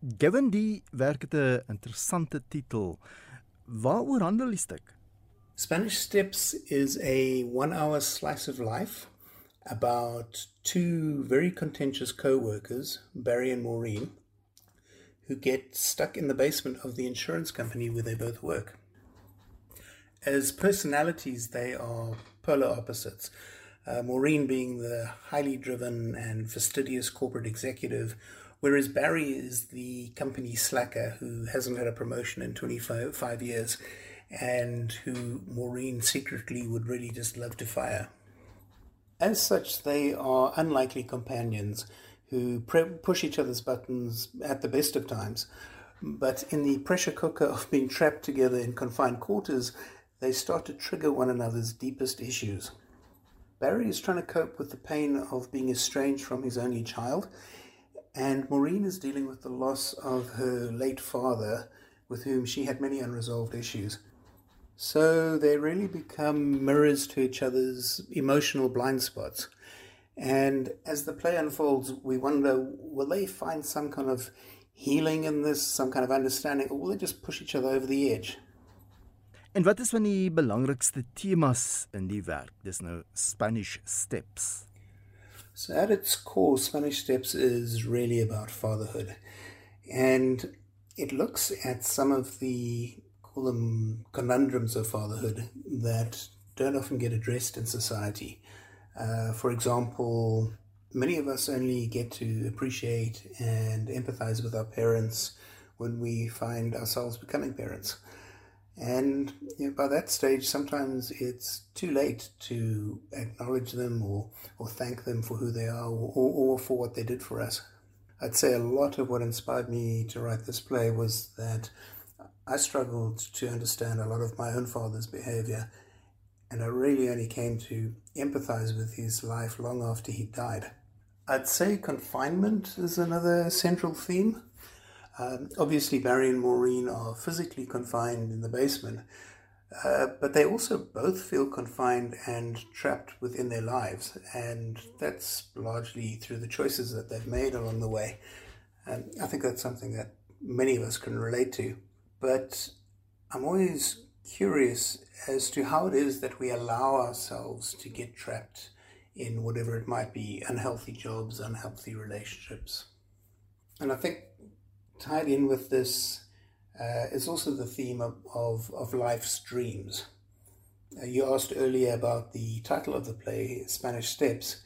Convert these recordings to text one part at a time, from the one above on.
Gavin die werk het 'n interessante titel. Waaroor handel die stuk? Spanish Steps is a 1-hour slice of life about two very contentious co-workers, Barry and Maureen, who get stuck in the basement of the insurance company where they both work. As personalities, they are polar opposites. Uh, Maureen being the highly driven and fastidious corporate executive, whereas Barry is the company slacker who hasn't had a promotion in 25 years and who Maureen secretly would really just love to fire. As such, they are unlikely companions who pre- push each other's buttons at the best of times. But in the pressure cooker of being trapped together in confined quarters, they start to trigger one another's deepest issues. Barry is trying to cope with the pain of being estranged from his only child, and Maureen is dealing with the loss of her late father, with whom she had many unresolved issues. So they really become mirrors to each other's emotional blind spots. And as the play unfolds, we wonder will they find some kind of healing in this, some kind of understanding, or will they just push each other over the edge? En wat is van die temas in die werk? Dis nou Spanish Steps. So at its core, Spanish Steps is really about fatherhood. And it looks at some of the call them conundrums of fatherhood that don't often get addressed in society. Uh, for example, many of us only get to appreciate and empathize with our parents when we find ourselves becoming parents. And you know, by that stage, sometimes it's too late to acknowledge them or, or thank them for who they are or, or for what they did for us. I'd say a lot of what inspired me to write this play was that I struggled to understand a lot of my own father's behavior, and I really only came to empathize with his life long after he died. I'd say confinement is another central theme. Um, obviously, Barry and Maureen are physically confined in the basement, uh, but they also both feel confined and trapped within their lives, and that's largely through the choices that they've made along the way. And I think that's something that many of us can relate to. But I'm always curious as to how it is that we allow ourselves to get trapped in whatever it might be unhealthy jobs, unhealthy relationships. And I think tied in with this uh, is also the theme of, of, of life's dreams. Uh, you asked earlier about the title of the play, Spanish Steps.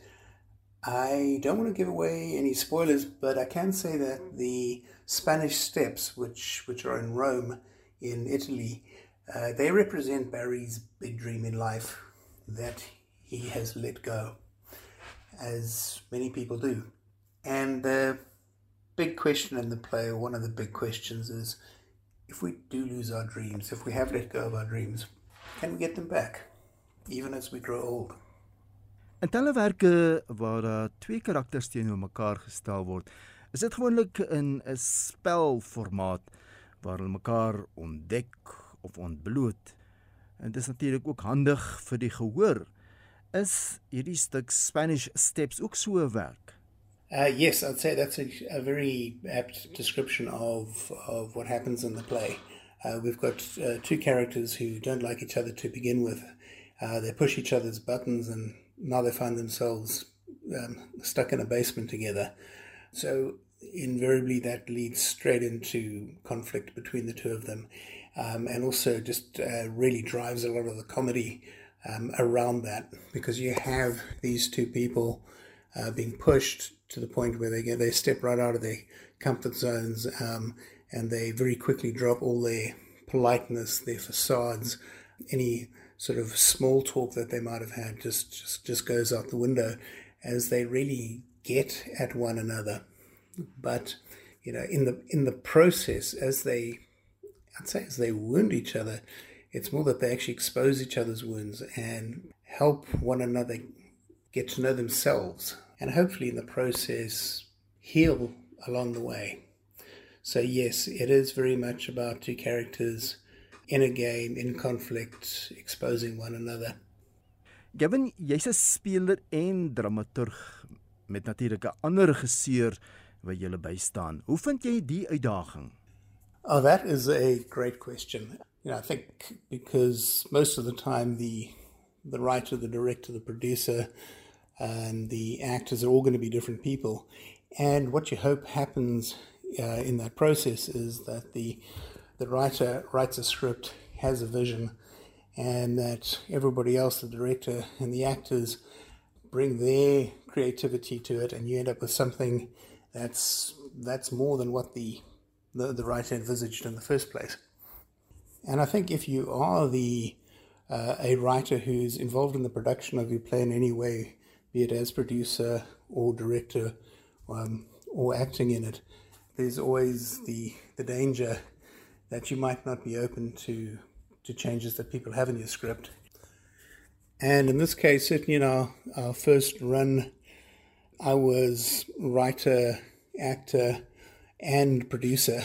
I don't want to give away any spoilers, but I can say that the Spanish Steps, which which are in Rome, in Italy, uh, they represent Barry's big dream in life that he has let go, as many people do. And the big question in the play, or one of the big questions, is if we do lose our dreams, if we have let go of our dreams, can we get them back, even as we grow old? In telewerke waar daar twee karakters teenoor mekaar gestel word, is dit gewoonlik in 'n spelformaat waar hulle mekaar ontdek of ontbloot. En dit is natuurlik ook handig vir die gehoor. Is hierdie stuk Spanish Steps ook so werk? Uh, yes, I'd say that's a, a very apt description of of what happens in the play. Uh, we've got uh, two characters who don't like each other to begin with. Uh, they push each other's buttons and now they find themselves um, stuck in a basement together. So invariably that leads straight into conflict between the two of them, um, and also just uh, really drives a lot of the comedy um, around that because you have these two people uh, being pushed to the point where they get they step right out of their comfort zones um, and they very quickly drop all their politeness, their facades, any sort of small talk that they might have had just, just, just goes out the window as they really get at one another. But, you know, in the, in the process, as they, I'd say as they wound each other, it's more that they actually expose each other's wounds and help one another get to know themselves and hopefully in the process heal along the way. So, yes, it is very much about two characters in a game in conflict exposing one another. Given jy's 'n speler en dramaturg met natuurlik 'n ander regisseur wat julle bystaan. Hoe vind jy die uitdaging? Oh, that is a great question. You know, I think because most of the time the the writer, the director, the producer, and the actors are all going to be different people, and what you hope happens uh, in that process is that the the writer writes a script, has a vision, and that everybody else, the director and the actors, bring their creativity to it, and you end up with something that's that's more than what the the, the writer envisaged in the first place. And I think if you are the uh, a writer who's involved in the production of your play in any way, be it as producer or director um, or acting in it, there's always the the danger that you might not be open to to changes that people have in your script. And in this case, certainly in our, our first run, I was writer, actor, and producer.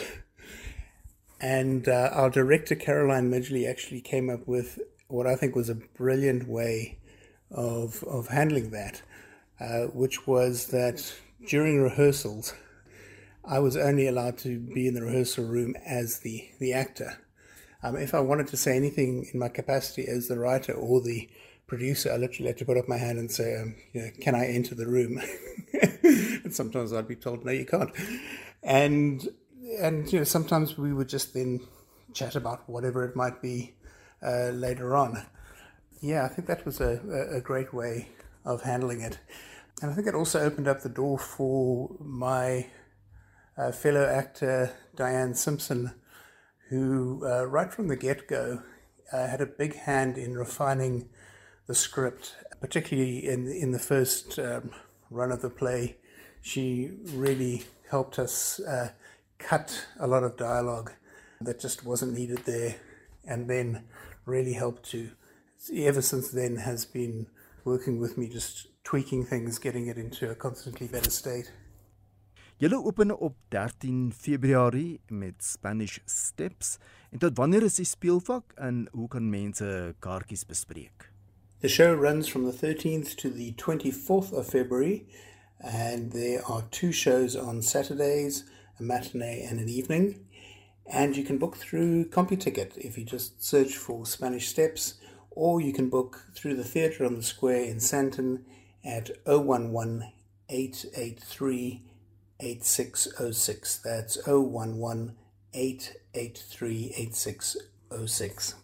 And uh, our director, Caroline Midgley, actually came up with what I think was a brilliant way of, of handling that, uh, which was that during rehearsals, I was only allowed to be in the rehearsal room as the, the actor. Um, if I wanted to say anything in my capacity as the writer or the producer, I literally had to put up my hand and say, um, you know, can I enter the room? and sometimes I'd be told, no, you can't. And, and, you know, sometimes we would just then chat about whatever it might be uh, later on. Yeah, I think that was a, a great way of handling it. And I think it also opened up the door for my uh, fellow actor, Diane Simpson, who, uh, right from the get go, uh, had a big hand in refining the script, particularly in in the first um, run of the play. She really helped us uh, cut a lot of dialogue that just wasn't needed there, and then really helped to. Ever since then, has been working with me, just tweaking things, getting it into a constantly better state. Julle open op 13 Februarie met Spanish Steps. En tot wanneer is die speelvak en hoe kan mense kaartjies bespreek? The show runs from the 13th to the 24th of February, and there are two shows on Saturdays, a matinee and an evening. And you can book through CompuTicket if you just search for Spanish Steps, or you can book through the Theatre on the Square in Sandton at 011 883 8606. That's 011 883 8606.